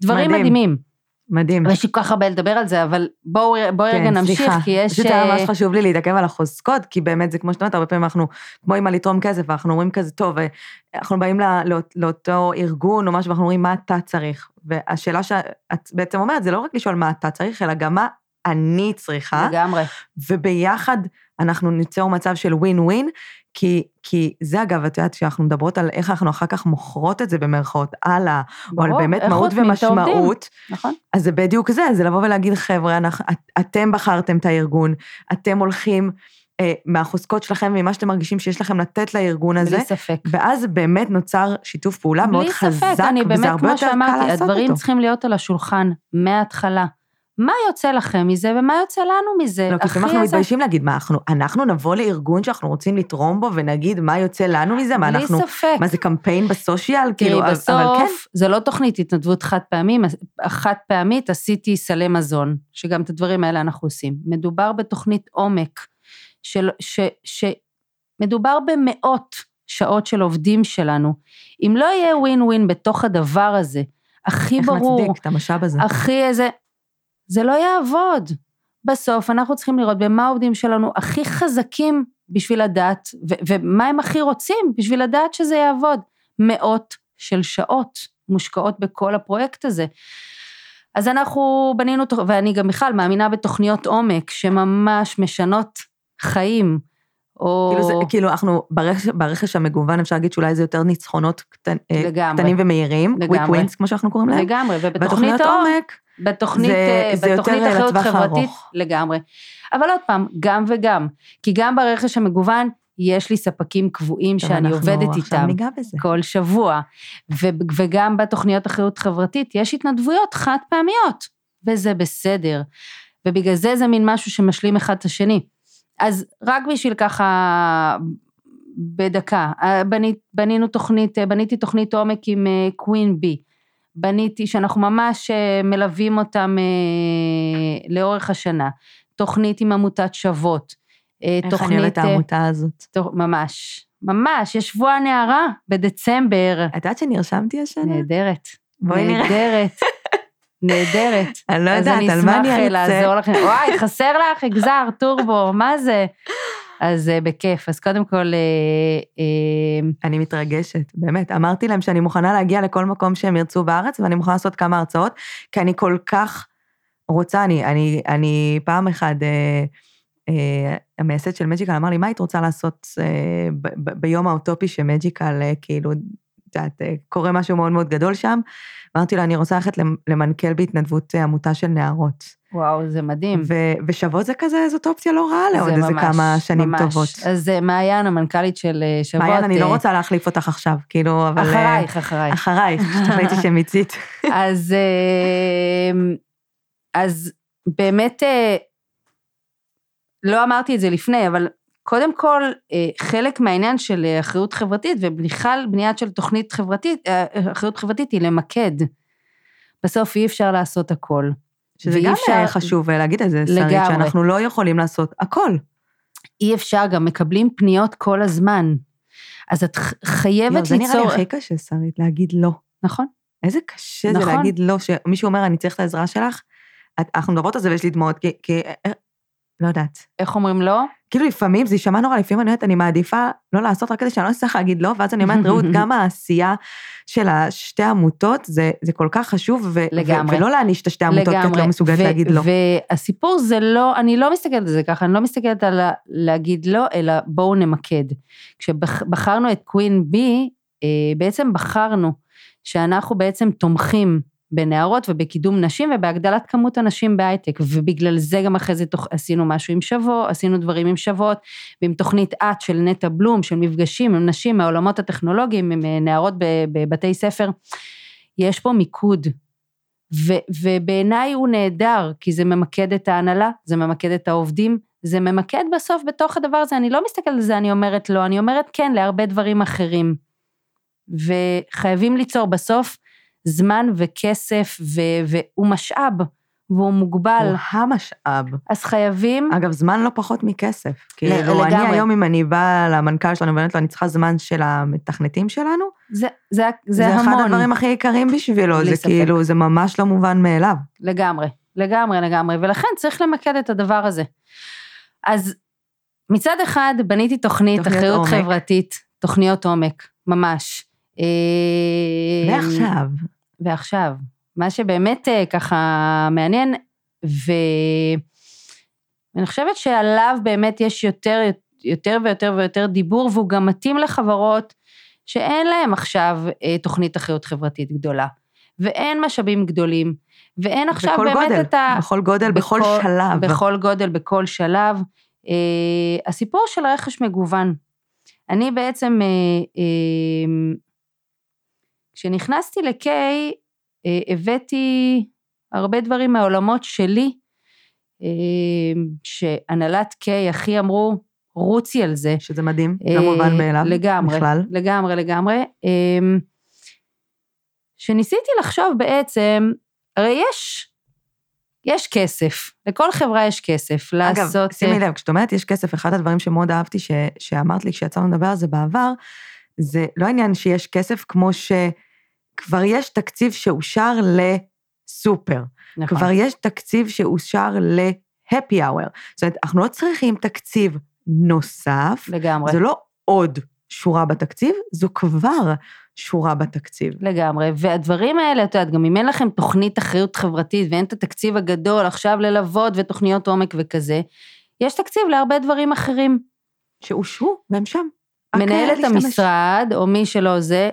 דברים מדהים. מדהימים. מדהים. ויש לי כל כך הרבה לדבר על זה, אבל בואו רגע כן, נמשיך, סליחה. כי יש... פשוט היה אה, ממש חשוב לי להתעכב על החוזקות, כי באמת זה כמו שאת אומרת, הרבה פעמים אנחנו כמו אימא לתרום כסף, ואנחנו אומרים כזה, טוב, אה, אנחנו באים לא, לא, לאותו ארגון או משהו, ואנחנו אומרים, מה אתה צריך? והשאלה שאת בעצם אומרת, זה לא רק לשאול מה אתה צריך, אלא גם מה אני צריכה, לגמרי. וביחד אנחנו ניצור מצב של ווין ווין, כי, כי זה אגב, את יודעת, כשאנחנו מדברות על איך אנחנו אחר כך מוכרות את זה במרכאות הלאה, או על באמת מהות ומשמעות, נכון? אז זה בדיוק זה, זה לבוא ולהגיד, חבר'ה, אנחנו, את, אתם בחרתם את הארגון, אתם הולכים אה, מהחוזקות שלכם, ממה שאתם מרגישים שיש לכם לתת לארגון הזה, בלי ספק. ואז באמת נוצר שיתוף פעולה מאוד בלי חזק, ספק, אני וזה באמת, הרבה כמו יותר קל שאמרתי, לעשות הדברים אותו. צריכים להיות על השולחן מההתחלה. מה יוצא לכם מזה ומה יוצא לנו מזה? לא, כי לפעמים אנחנו מתביישים להגיד, מה, אנחנו, אנחנו נבוא לארגון שאנחנו רוצים לתרום בו ונגיד מה יוצא לנו מזה? מה בלי אנחנו, ספק. מה זה קמפיין בסושיאל? כאילו, בסוף, אבל כן, זה לא תוכנית התנדבות חד פעמים, חד פעמית עשיתי סלי מזון, שגם את הדברים האלה אנחנו עושים. מדובר בתוכנית עומק, של, ש, שמדובר במאות שעות של עובדים שלנו. אם לא יהיה ווין ווין בתוך הדבר הזה, הכי איך ברור, מצדיק את המשאב הזה? הכי איזה, זה לא יעבוד. בסוף אנחנו צריכים לראות במה העובדים שלנו הכי חזקים בשביל לדעת, ו- ומה הם הכי רוצים בשביל לדעת שזה יעבוד. מאות של שעות מושקעות בכל הפרויקט הזה. אז אנחנו בנינו, ואני גם בכלל מאמינה בתוכניות עומק שממש משנות חיים, או... כאילו, זה, כאילו אנחנו, ברכש, ברכש המגוון אפשר להגיד שאולי זה יותר ניצחונות קטנ, אה, לגמרי. קטנים ומהירים, לגמרי. wins כמו שאנחנו קוראים להם. לגמרי, ובתוכנית בתוכניות העומק, עומק, בתוכנית, זה- אה, זה יותר בתוכנית אחריות לטווח חברתית, הארוך. לגמרי. אבל עוד פעם, גם וגם. כי גם ברכש המגוון, יש לי ספקים קבועים שאני עובדת איתם. כל שבוע. ו- וגם בתוכניות אחריות חברתית, יש התנדבויות חד פעמיות, וזה בסדר. ובגלל זה זה מין משהו שמשלים אחד את השני. אז רק בשביל ככה, בדקה, אה, בנית, בנינו תוכנית, אה, בניתי תוכנית עומק עם קווין בי. בניתי, שאנחנו ממש אה, מלווים אותם אה, לאורך השנה. תוכנית עם עמותת שוות. אה, איך אני אוהבת את העמותה הזאת. תוך- ממש, ממש, יש שבוע הנערה בדצמבר. את יודעת שנרשמתי השנה? נהדרת. בואי נראה. נהדרת. נהדרת. אני לא אז יודעת, אני על מה אני אשמח אה, ארצה. לעזור לכם. וואי, חסר לך אגזר, טורבו, מה זה? אז אה, בכיף. אז קודם כל, אה, אה, אני מתרגשת, באמת. אמרתי להם שאני מוכנה להגיע לכל מקום שהם ירצו בארץ, ואני מוכנה לעשות כמה הרצאות, כי אני כל כך רוצה, אני, אני, אני פעם אחת, המייסד של מג'יקל אמר לי, מה היית רוצה לעשות ביום האוטופי שמג'יקל, כאילו, את יודעת, קורה משהו מאוד מאוד גדול שם? אמרתי לו, אני רוצה ללכת למ- למנכ"ל בהתנדבות עמותה של נערות. וואו, זה מדהים. ו- ושוות זה כזה, זאת אופציה לא רעה לעוד זה איזה ממש, כמה שנים ממש. טובות. אז אה, מעיין, המנכ"לית של אה, שוות... מעיין, אני לא אה, רוצה להחליף אותך עכשיו, כאילו, אבל... אחרייך, אחרייך. אחרייך, שתחליטי שמיצית. אז, אה, אז באמת, לא אמרתי את זה לפני, אבל קודם כל, חלק מהעניין של אחריות חברתית, ובכלל בניית של תוכנית חברתית, אחריות חברתית היא למקד. בסוף אי אפשר לעשות הכל. שזה גם אפשר- אפשר... חשוב להגיד את זה, שרית, לגמרי. שאנחנו לא יכולים לעשות הכל. אי אפשר, גם מקבלים פניות כל הזמן. אז את ח- יואו, חייבת זה נראה לי ליצור... הכי קשה, שרית, להגיד לא. נכון. איזה קשה זה נכון. להגיד לא, שמישהו אומר, אני צריך את העזרה שלך, את- אנחנו מדברות על זה ויש לי דמעות, כי, כי, אה, לא יודעת. איך אומרים לא? כאילו לפעמים, זה יישמע נורא, לפעמים אני אומרת, אני מעדיפה לא לעשות רק כדי שאני לא אצטרך להגיד לא, ואז אני אומרת, רעות, גם העשייה של השתי עמותות, זה, זה כל כך חשוב, ו- לגמרי. ו- ולא להעניש את השתי עמותות, כי את לא מסוגלת ו- להגיד לא. והסיפור זה לא, אני לא מסתכלת על זה ככה, אני לא מסתכלת על ה- להגיד לא, אלא בואו נמקד. כשבחרנו את קווין בי, אה, בעצם בחרנו שאנחנו בעצם תומכים בנערות ובקידום נשים ובהגדלת כמות הנשים בהייטק, ובגלל זה גם אחרי זה תוך, עשינו משהו עם שבו, עשינו דברים עם שוות, ועם תוכנית את של נטע בלום, של מפגשים עם נשים מהעולמות הטכנולוגיים, עם אה, נערות בבתי ספר. יש פה מיקוד, ו- ובעיניי הוא נהדר, כי זה ממקד את ההנהלה, זה ממקד את העובדים, זה ממקד בסוף בתוך הדבר הזה, אני לא מסתכלת על זה, אני אומרת לא, אני אומרת כן להרבה דברים אחרים. וחייבים ליצור בסוף זמן וכסף, ו- והוא משאב, והוא מוגבל, הוא המשאב. אז חייבים, אגב, זמן לא פחות מכסף. כאילו, אני. היום, אם אני באה למנכ"ל שלנו ואומרת לו, אני צריכה זמן של המתכנתים שלנו, זה, זה, זה, זה אחד המון. הדברים הכי יקרים בשבילו, זה ספק. כאילו, זה ממש לא מובן מאליו. לגמרי, לגמרי, לגמרי, ולכן צריך למקד את הדבר הזה. אז מצד אחד בניתי תוכנית תוכניות אחריות עומק. חברתית, תוכניות עומק, ממש. אה, ועכשיו, ועכשיו, מה שבאמת אה, ככה מעניין. ואני חושבת שעליו באמת יש יותר, יותר ויותר ויותר דיבור, והוא גם מתאים לחברות שאין להם עכשיו אה, תוכנית אחריות חברתית גדולה, ואין משאבים גדולים, ואין עכשיו באמת גודל, את ה... בכל גודל, בכל בכל- שלב. בכל גודל, בכל שלב. אה, הסיפור של רכש מגוון. אני בעצם, אה, כשנכנסתי ל-K, אה, הבאתי הרבה דברים מהעולמות שלי, אה, שהנהלת K הכי אמרו, רוצי על זה. שזה מדהים, אה, לא מובן מאליו. לגמרי, בכלל. לגמרי, לגמרי. אמ, שניסיתי לחשוב בעצם, הרי יש, יש כסף, לכל חברה יש כסף לעשות... אגב, שימי לב, כשאת אומרת יש כסף, אחד הדברים שמאוד אהבתי ש, שאמרת לי כשיצאנו לדבר על זה בעבר, זה לא העניין שיש כסף כמו שכבר יש תקציב שאושר לסופר, נכון, כבר יש תקציב שאושר ל-happy hour. זאת אומרת, אנחנו לא צריכים תקציב נוסף, לגמרי, זה לא עוד שורה בתקציב, זו כבר שורה בתקציב. לגמרי. והדברים האלה, את יודעת, גם אם אין לכם תוכנית אחריות חברתית ואין את התקציב הגדול עכשיו ללוות ותוכניות עומק וכזה, יש תקציב להרבה דברים אחרים. שאושרו, והם שם. מנהלת. המשרד, או מי שלא זה,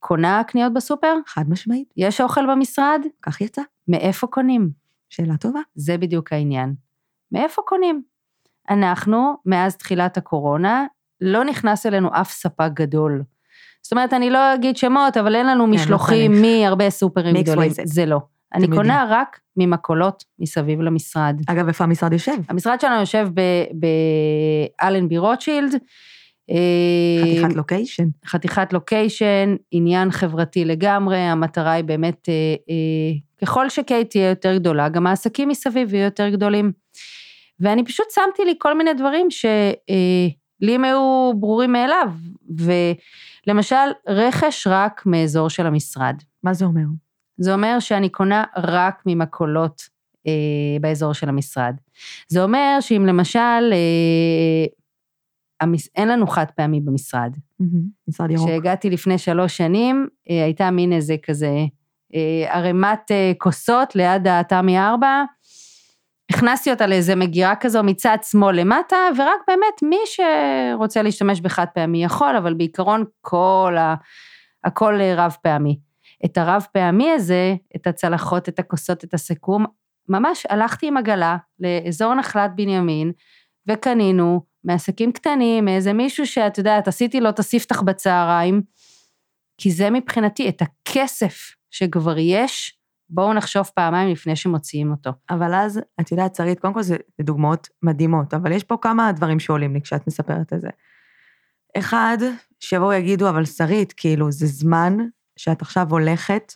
קונה קניות בסופר? חד משמעית, יש אוכל במשרד? כך יצא. מאיפה קונים? שאלה טובה. זה בדיוק העניין. מאיפה קונים? אנחנו, מאז תחילת הקורונה, לא נכנס אלינו אף ספק גדול. זאת אומרת, אני לא אגיד שמות, אבל אין לנו לא משלוחים. מהרבה סופרים גדולים. זה לא. אני יודעים. קונה רק ממקולות מסביב למשרד. אגב, איפה המשרד יושב? המשרד שלנו יושב באלנבי רוטשילד. אה, חתיכת לוקיישן. חתיכת לוקיישן, עניין חברתי לגמרי, המטרה היא באמת, אה, אה, ככל שקייט תהיה יותר גדולה, גם העסקים מסביב יהיו יותר גדולים. ואני פשוט שמתי לי כל מיני דברים שלי הם היו ברורים מאליו, ולמשל, רכש רק מאזור של המשרד. מה זה אומר? זה אומר שאני קונה רק ממכולות אה, באזור של המשרד. זה אומר שאם למשל, אה, המס... אין לנו חד פעמי במשרד, משרד ירוק. כשהגעתי לפני שלוש שנים, אה, הייתה מין איזה כזה אה, ערימת אה, כוסות ליד התמי 4, הכנסתי אותה לאיזה מגירה כזו מצד שמאל למטה, ורק באמת מי שרוצה להשתמש בחד פעמי יכול, אבל בעיקרון כל ה... הכל רב פעמי. את הרב פעמי הזה, את הצלחות, את הכוסות, את הסיכום, ממש הלכתי עם עגלה לאזור נחלת בנימין, וקנינו מעסקים קטנים, מאיזה מישהו שאת יודעת, עשיתי לו את הספתח בצהריים, כי זה מבחינתי, את הכסף שכבר יש, בואו נחשוב פעמיים לפני שמוציאים אותו. אבל אז, את יודעת, שרית, קודם כל זה דוגמאות מדהימות, אבל יש פה כמה דברים שעולים לי כשאת מספרת את זה. אחד, שיבואו יגידו, אבל שרית, כאילו, זה זמן שאת עכשיו הולכת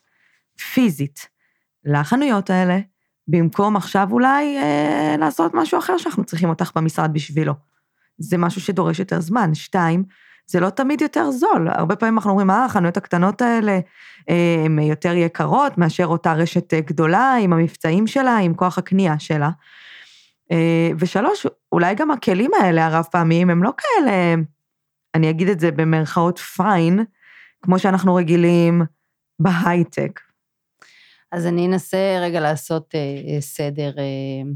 פיזית לחנויות האלה, במקום עכשיו אולי אה, לעשות משהו אחר שאנחנו צריכים אותך במשרד בשבילו. זה משהו שדורש יותר זמן. שתיים, זה לא תמיד יותר זול. הרבה פעמים אנחנו אומרים, אה, החנויות הקטנות האלה אה, הן יותר יקרות מאשר אותה רשת אה, גדולה עם המבצעים שלה, עם כוח הקנייה שלה. אה, ושלוש, אולי גם הכלים האלה, הרב פעמיים, הם לא כאלה, אני אגיד את זה במרכאות פיין, כמו שאנחנו רגילים בהייטק. אז אני אנסה רגע לעשות אה, סדר. אה,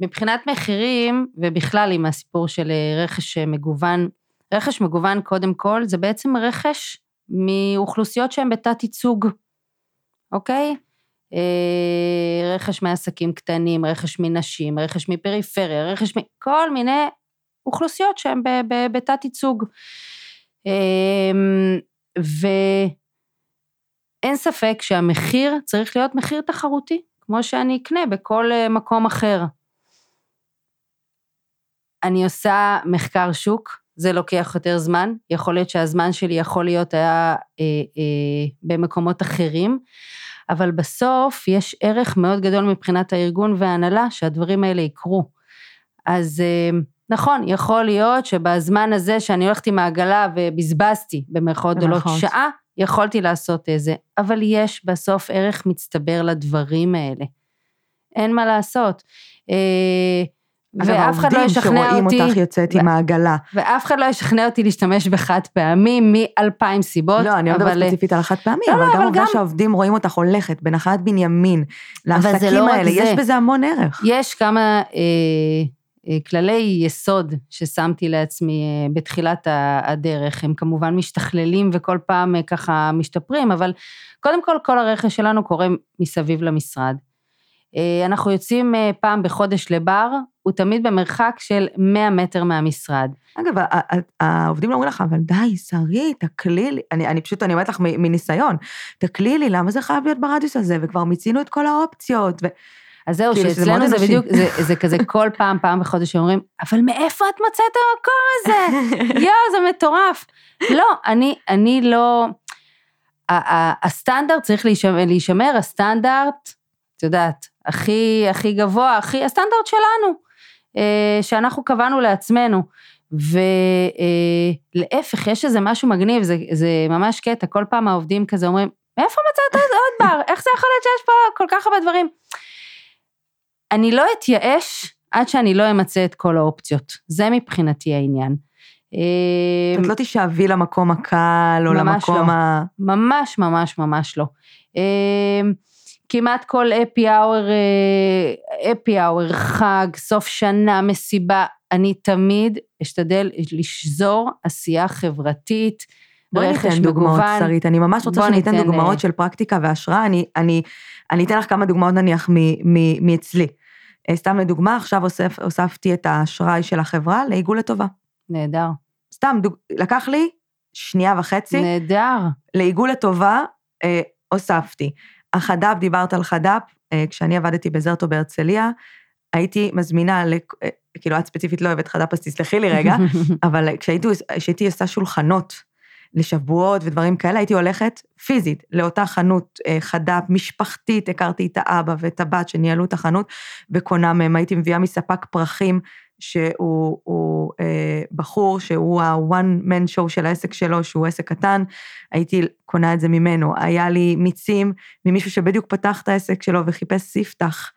מבחינת מחירים, ובכלל עם הסיפור של אה, רכש אה, מגוון, רכש מגוון קודם כל, זה בעצם רכש מאוכלוסיות שהן בתת ייצוג, אוקיי? אה, רכש מעסקים קטנים, רכש מנשים, רכש מפריפריה, רכש מכל מיני אוכלוסיות שהן ב- ב- בתת ייצוג. אה, ואין ספק שהמחיר צריך להיות מחיר תחרותי, כמו שאני אקנה בכל מקום אחר. אני עושה מחקר שוק, זה לוקח יותר זמן, יכול להיות שהזמן שלי יכול להיות היה אה, אה, במקומות אחרים, אבל בסוף יש ערך מאוד גדול מבחינת הארגון וההנהלה שהדברים האלה יקרו. אז אה, נכון, יכול להיות שבזמן הזה שאני הולכת עם העגלה ובזבזתי, במרכאות גדולות, שעה, יכולתי לעשות איזה, אבל יש בסוף ערך מצטבר לדברים האלה. אין מה לעשות. אה, ואף אחד לא ישכנע אותי... שרואים אותך יוצאת ו... עם העגלה. ואף אחד לא ישכנע אותי להשתמש בחד פעמי מאלפיים סיבות. לא, אני לא מדברת ספציפית על החד פעמי, לא, אבל לא, גם העובדה גם... שהעובדים רואים אותך הולכת בנחלת בנימין, לעסקים לא האלה, יש בזה המון ערך. יש כמה אה, אה, כללי יסוד ששמתי לעצמי אה, בתחילת הדרך, הם כמובן משתכללים וכל פעם אה, ככה משתפרים, אבל קודם כל, כל הרכש שלנו קורה מסביב למשרד. אה, אנחנו יוצאים אה, פעם בחודש לבר, הוא תמיד במרחק של 100 מטר מהמשרד. אגב, העובדים לא אומרים לך, אבל די, שרי, תקלי לי, אני, אני פשוט, אני אומרת לך מניסיון, תקלי לי, למה זה חייב להיות ברדיוס הזה, וכבר מיצינו את כל האופציות. ו... אז זהו, כאילו שאצלנו זה, זה בדיוק, זה, זה כזה כל פעם, פעם בחודש אומרים, אבל מאיפה את מוצאת את המקום הזה? יואו, זה מטורף. לא, אני, אני לא... הסטנדרט צריך להישמר, להישמר הסטנדרט, את יודעת, הכי, הכי גבוה, הכי, הסטנדרט שלנו, שאנחנו קבענו לעצמנו. ולהפך, יש איזה משהו מגניב, זה, זה ממש קטע, כל פעם העובדים כזה אומרים, מאיפה מצאת עוד בר? איך זה יכול להיות שיש פה כל כך הרבה דברים? אני לא אתייאש עד שאני לא אמצה את כל האופציות. זה מבחינתי העניין. את אה, לא תשאבי למקום הקל, או למקום לא. ה... ממש, ממש, ממש לא. אה, כמעט כל אפי אאואר, אפי אאואר, חג, סוף שנה, מסיבה, אני תמיד אשתדל לשזור עשייה חברתית, בואי ניתן דוגמאות, שרית, אני ממש רוצה שניתן ניתן דוגמאות אה, של פרקטיקה והשראה, אני, אני, אני אתן לך כמה דוגמאות נניח מאצלי. אה, סתם לדוגמה, עכשיו הוסף, הוספתי את האשראי של החברה לעיגול לטובה. נהדר. סתם, דוג, לקח לי שנייה וחצי. נהדר. לעיגול לטובה אה, הוספתי. החד"פ, דיברת על חד"פ, אה, כשאני עבדתי בזרטו בהרצליה, הייתי מזמינה, אה, כאילו את ספציפית לא אוהבת חד"פ, אז תסלחי לי רגע, אבל כשהייתי, כשהייתי עושה שולחנות לשבועות ודברים כאלה, הייתי הולכת פיזית לאותה חנות אה, חד"פ, משפחתית, הכרתי את האבא ואת הבת שניהלו את החנות, וקונה מהם, הייתי מביאה מספק פרחים שהוא הוא, אה, בחור שהוא ה-one man show של העסק שלו, שהוא עסק קטן, הייתי קונה את זה ממנו. היה לי מיצים ממישהו שבדיוק פתח את העסק שלו וחיפש ספתח.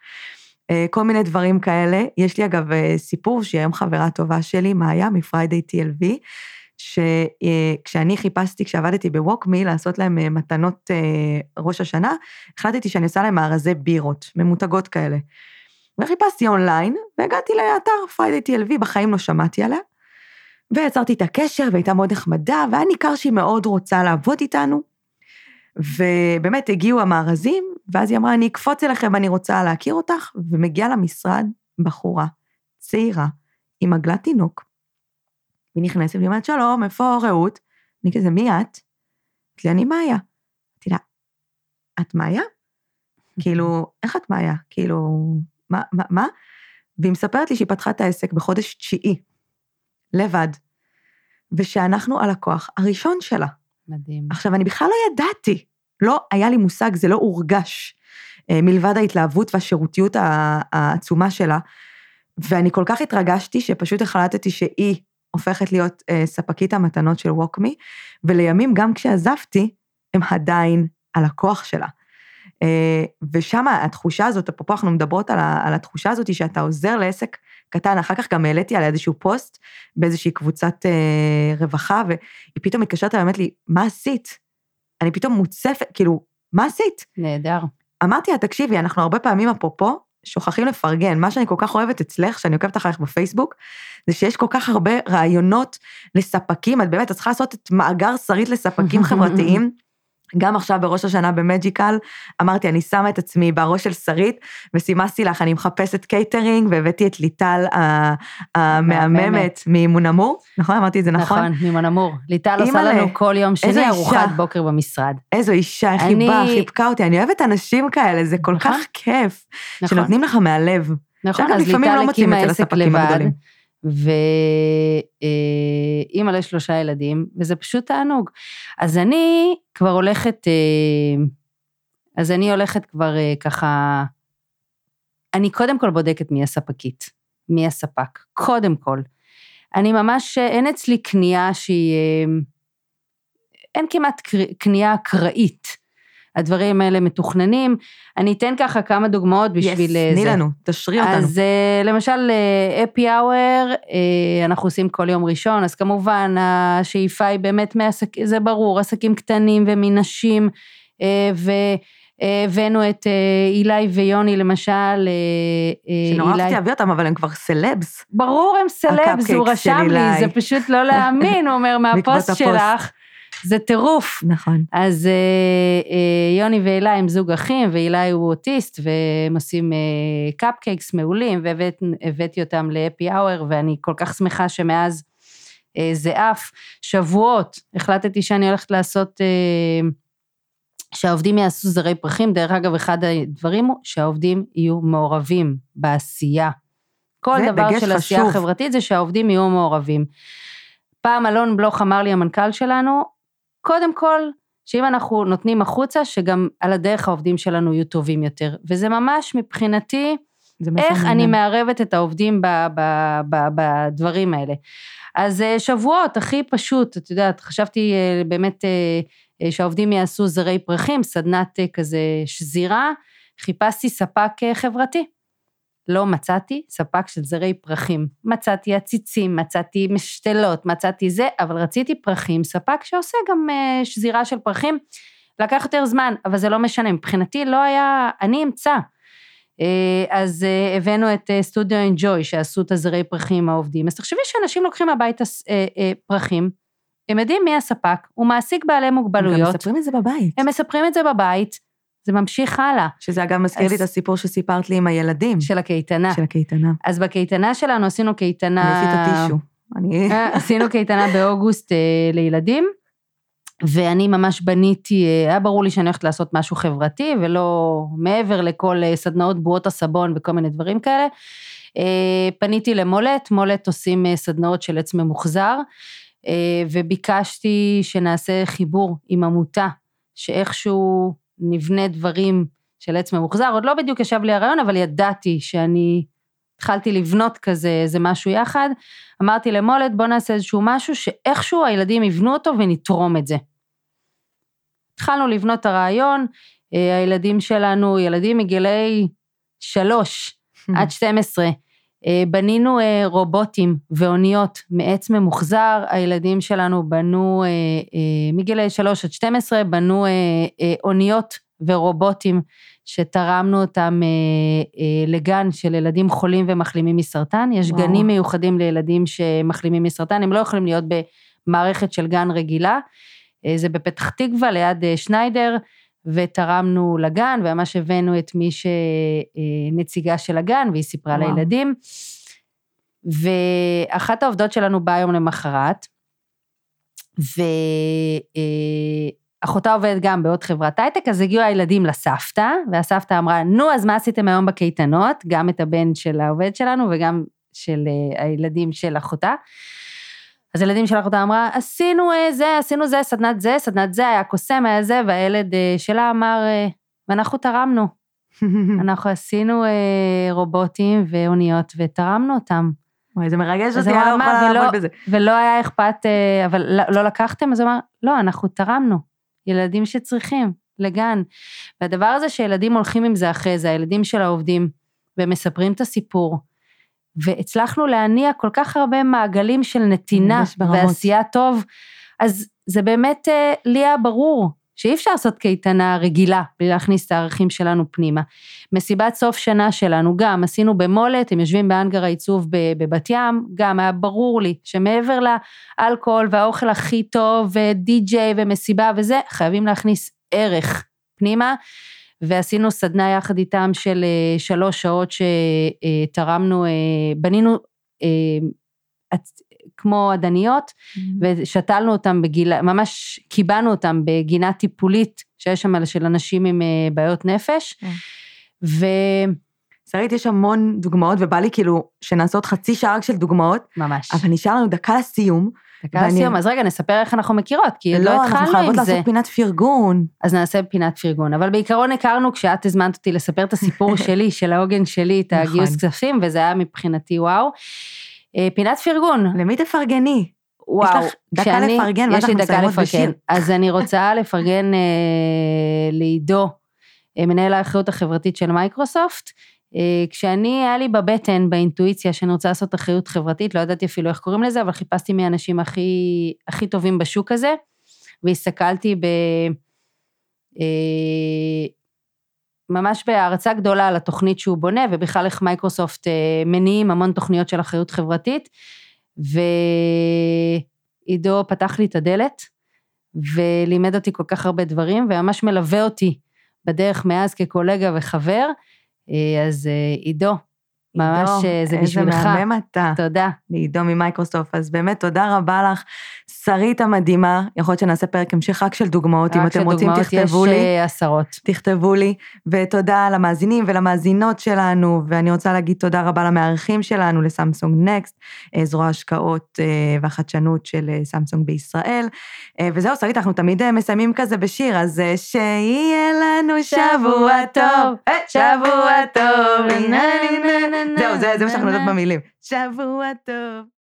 אה, כל מיני דברים כאלה. יש לי אגב אה, סיפור שהיא היום חברה טובה שלי, מאיה, מפריידי TLV, שכשאני חיפשתי, כשעבדתי בווקמי, לעשות להם אה, מתנות אה, ראש השנה, החלטתי שאני עושה להם מארזי בירות, ממותגות כאלה. וחיפשתי אונליין, והגעתי לאתר פריידי TLV, בחיים לא שמעתי עליה. ויצרתי את הקשר, והייתה מאוד נחמדה, והיה ניכר שהיא מאוד רוצה לעבוד איתנו. ובאמת הגיעו המארזים, ואז היא אמרה, אני אקפוץ אליכם, אני רוצה להכיר אותך, ומגיעה למשרד בחורה צעירה, עם עגלת תינוק, והיא נכנסת, והיא אומרת, שלום, איפה רעות? אני כזה, מי את? אמרתי לי, אני מאיה. אמרתי לה, את מאיה? כאילו, איך את מאיה? כאילו, מה, מה, מה? והיא מספרת לי שהיא פתחה את העסק בחודש תשיעי, לבד, ושאנחנו הלקוח הראשון שלה. מדהים. עכשיו, אני בכלל לא ידעתי, לא היה לי מושג, זה לא הורגש, אה, מלבד ההתלהבות והשירותיות העצומה שלה, ואני כל כך התרגשתי, שפשוט החלטתי שהיא הופכת להיות אה, ספקית המתנות של ווקמי, ולימים, גם כשעזבתי, הם עדיין הלקוח שלה. אה, ושם התחושה הזאת, אפרופו אנחנו מדברות על, על התחושה הזאת שאתה עוזר לעסק קטן, אחר כך גם העליתי על איזשהו פוסט באיזושהי קבוצת אה, רווחה, והיא פתאום מתקשרת אליי, אומרת לי, מה עשית? אני פתאום מוצפת, כאילו, מה עשית? נהדר. אמרתי לה, תקשיבי, אנחנו הרבה פעמים, אפרופו, שוכחים לפרגן. מה שאני כל כך אוהבת אצלך, שאני עוקבת אחריך בפייסבוק, זה שיש כל כך הרבה רעיונות לספקים, את באמת, את צריכה לעשות את מאגר שרית לספקים חברתיים. גם עכשיו בראש השנה במג'יקל, אמרתי, אני שמה את עצמי בראש של שרית, וסימסתי לך, אני מחפשת קייטרינג, והבאתי את ליטל המהממת ממונמור, נכון? אמרתי את זה נכון? נכון, ממונמור. ליטל עושה לנו כל יום שני ארוחת בוקר במשרד. איזו אישה, איך היא באה, חיבקה אותי, אני אוהבת אנשים כאלה, זה כל כך נכון. כיף, נכון. שנותנים לך מהלב. נכון, אז ליטל לא הקימה עסק לבד. ואימא לשלושה ילדים, וזה פשוט תענוג. אז אני כבר הולכת, אה, אז אני הולכת כבר אה, ככה, אני קודם כל בודקת מי הספקית, מי הספק, קודם כל. אני ממש, אה, אין אצלי קנייה שהיא, אין כמעט קנייה אקראית. הדברים האלה מתוכננים. אני אתן ככה כמה דוגמאות בשביל yes, תני זה. לנו, תשרי אותנו. אז uh, למשל, אפי האואר, uh, אנחנו עושים כל יום ראשון, אז כמובן השאיפה היא באמת מעסקים, זה ברור, עסקים קטנים ומנשים, uh, והבאנו את אילי ויוני למשל, שנורא רציתי להביא אותם, אבל הם כבר סלבס. ברור, הם סלבס, הוא רשם לי. זה פשוט לא להאמין, הוא אומר, מהפוסט הפוסט. שלך, זה טירוף. נכון. אז אה, אה, יוני ואילי הם זוג אחים, ואילי הוא אוטיסט, והם עושים קפקייקס מעולים, והבאתי אותם לאפי האואר, ואני כל כך שמחה שמאז אה, זה עף. שבועות, החלטתי שאני הולכת לעשות, אה, שהעובדים יעשו זרי פרחים, דרך אגב, אחד הדברים הוא שהעובדים יהיו מעורבים בעשייה. כל דבר של עשייה. חברתית זה שהעובדים יהיו מעורבים. פעם אלון בלוך אמר לי, המנכ"ל שלנו, קודם כל, שאם אנחנו נותנים החוצה, שגם על הדרך העובדים שלנו יהיו טובים יותר. וזה ממש מבחינתי, איך אני. מערבת את העובדים בדברים האלה. אז אה, שבועות, הכי פשוט, את יודעת, חשבתי אה, באמת אה, שהעובדים יעשו זרי פרחים, סדנת כזה שזירה, חיפשתי ספק חברתי. לא מצאתי ספק של זרי פרחים. מצאתי עציצים, מצאתי משתלות, מצאתי זה, אבל רציתי פרחים, ספק שעושה גם אה, שזירה של פרחים. לקח יותר זמן, אבל זה לא משנה, מבחינתי לא היה, אני אמצא. אה, אז אה, הבאנו את סטודיו אנג'וי שעשו את הזרי פרחים העובדים. אז תחשבי שאנשים לוקחים הביתה פרחים, הם יודעים מי הספק, הוא מעסיק בעלי הם גם מוגבלויות, מספרים את זה בבית. הם מספרים את זה בבית, זה ממשיך הלאה, שזה אגב מזכיר לי אז- את הסיפור שסיפרת לי עם הילדים. של הקייטנה. של הקייטנה. אז בקייטנה שלנו עשינו קייטנה... אני עשיתי את הטישו. אני... אה, עשינו קייטנה באוגוסט אה, לילדים, ואני ממש בניתי, אה, היה ברור לי שאני הולכת לעשות משהו חברתי, ולא מעבר לכל סדנאות בועות הסבון וכל מיני דברים כאלה. פניתי למולט, מולט עושים סדנאות של עץ ממוחזר, וביקשתי שנעשה חיבור עם עמותה, שאיכשהו נבנה דברים של עץ ממוחזר, עוד לא בדיוק ישב לי הרעיון, אבל ידעתי שאני התחלתי לבנות כזה איזה משהו יחד. אמרתי למולד, בוא נעשה איזשהו משהו שאיכשהו הילדים יבנו אותו ונתרום את זה. התחלנו לבנות את הרעיון, אה, הילדים שלנו, ילדים מגילאי שלוש עד 12, אה, בנינו אה, רובוטים ואוניות מעץ ממוחזר, הילדים שלנו בנו, אה, אה, מגילאי 3 עד 12, בנו אה, אה, אוניות ורובוטים שתרמנו אותם אה, אה, לגן של ילדים חולים ומחלימים מסרטן. יש וואו. גנים מיוחדים לילדים שמחלימים מסרטן, הם לא יכולים להיות במערכת של גן רגילה. אה, זה בפתח תקווה, ליד אה, שניידר, ותרמנו לגן, וממש הבאנו את מי שנציגה של הגן, והיא סיפרה וואו. לילדים. ואחת העובדות שלנו באה יום למחרת, ואחותה עובדת גם בעוד חברת הייטק, אז הגיעו הילדים לסבתא, והסבתא אמרה, נו, אז מה עשיתם היום בקייטנות? גם את הבן של העובד שלנו וגם של אה, הילדים של אחותה. אז הילדים של אחותה אמרה, עשינו אה, זה, עשינו זה, סדנת זה, סדנת זה, היה קוסם, היה זה, והילד אה, שלה אמר, אה, ואנחנו תרמנו. אנחנו עשינו רובוטים ואוניות ותרמנו אותם. וואי, זה מרגש אותי, אני לא יכולה ולא- לעבוד בזה. ולא היה אכפת, אבל לא, לא לקחתם? אז הוא אמר, לא, אנחנו תרמנו. ילדים שצריכים, לגן. והדבר הזה שילדים הולכים עם זה אחרי זה, הילדים של העובדים, והם מספרים את הסיפור. והצלחנו להניע כל כך הרבה מעגלים של נתינה. ועשייה טוב, אז זה באמת, אה, לי היה ברור שאי אפשר לעשות קייטנה רגילה בלי להכניס את הערכים שלנו פנימה. מסיבת סוף שנה שלנו גם עשינו במולת, הם יושבים באנגר העיצוב בבת ים, גם היה ברור לי שמעבר לאלכוהול והאוכל הכי טוב ודי-ג'יי ומסיבה וזה, חייבים להכניס ערך פנימה. ועשינו סדנה יחד איתם של אה, שלוש שעות שתרמנו, אה, בנינו אה, כמו עדניות, ושתלנו אותם בגיל, ממש קיבענו אותם בגינה טיפולית שיש שם של אנשים עם בעיות נפש, כן. שרית, יש המון דוגמאות, ובא לי כאילו שנעשה עוד חצי שעה רק של דוגמאות, ממש. אבל נשאר לנו דקה לסיום. דקה ואני- לסיום, אז רגע, נספר איך אנחנו מכירות, כי לא אנחנו התחלנו חייבות עם זה. לעשות פינת פרגון. אז נעשה פינת פרגון. אבל בעיקרון הכרנו כשאת הזמנת אותי לספר את הסיפור שלי, של העוגן שלי, את נכון. הגיוס כספים, וזה היה מבחינתי וואו. אה, פינת פרגון, למי תפרגני? וואו. לך דקה כשאני- לפרגן, יש לי אנחנו דקה לפרגן. בשיר. אז אני רוצה לפרגן אה, לעידו, אה, מנהל האחריות החברתית של מייקרוסופט. אה, כשאני, היה לי בבטן, באינטואיציה, שאני רוצה לעשות אחריות חברתית, לא ידעתי אפילו איך קוראים לזה, אבל חיפשתי מי האנשים הכי, הכי טובים בשוק הזה, והסתכלתי ב... אה, ממש בהערצה גדולה על התוכנית שהוא בונה, ובכלל איך מייקרוסופט אה, מניעים המון תוכניות של אחריות חברתית. ועידו פתח לי את הדלת, ולימד אותי כל כך הרבה דברים, וממש מלווה אותי בדרך מאז כקולגה וחבר. אה, אז אה, עידו, ממש אה, זה בשבילך. איזה מהמם אתה. תודה. לעידו ממייקרוסופט, אז באמת תודה רבה לך. שרית המדהימה, יכול להיות שנעשה פרק המשך רק של דוגמאות, אם רק אתם רוצים תכתבו יש לי. אה, עשרות. תכתבו לי, ותודה למאזינים ולמאזינות שלנו, ואני רוצה להגיד תודה רבה למארחים שלנו, לסמסונג נקסט, אה, זרוע ההשקעות אה, והחדשנות של סמסונג בישראל. וזהו, שרית, אנחנו תמיד מסיימים כזה בשיר, אז שיהיה לנו שבוע טוב, שבוע טוב, נה, נה, נה. זהו, זה מה שאנחנו יודעות במילים. שבוע טוב.